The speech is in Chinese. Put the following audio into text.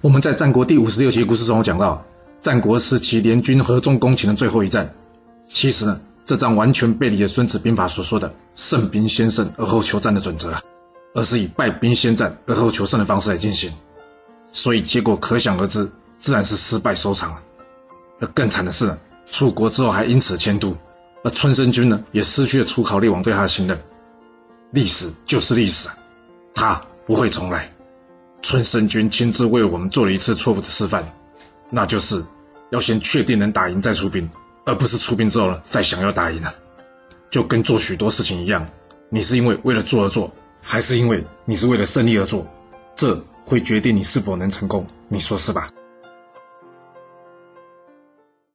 我们在战国第五十六期故事中讲到，战国时期联军合纵攻秦的最后一战，其实呢，这仗完全背离了《孙子兵法》所说的“胜兵先胜而后求战”的准则，而是以败兵先战而后求胜的方式来进行，所以结果可想而知，自然是失败收场了。而更惨的是，出国之后还因此迁都，而春申君呢，也失去了楚考烈王对他的信任。历史就是历史，他不会重来。春申君亲自为我们做了一次错误的示范，那就是要先确定能打赢再出兵，而不是出兵之后呢再想要打赢了。就跟做许多事情一样，你是因为为了做而做，还是因为你是为了胜利而做，这会决定你是否能成功。你说是吧？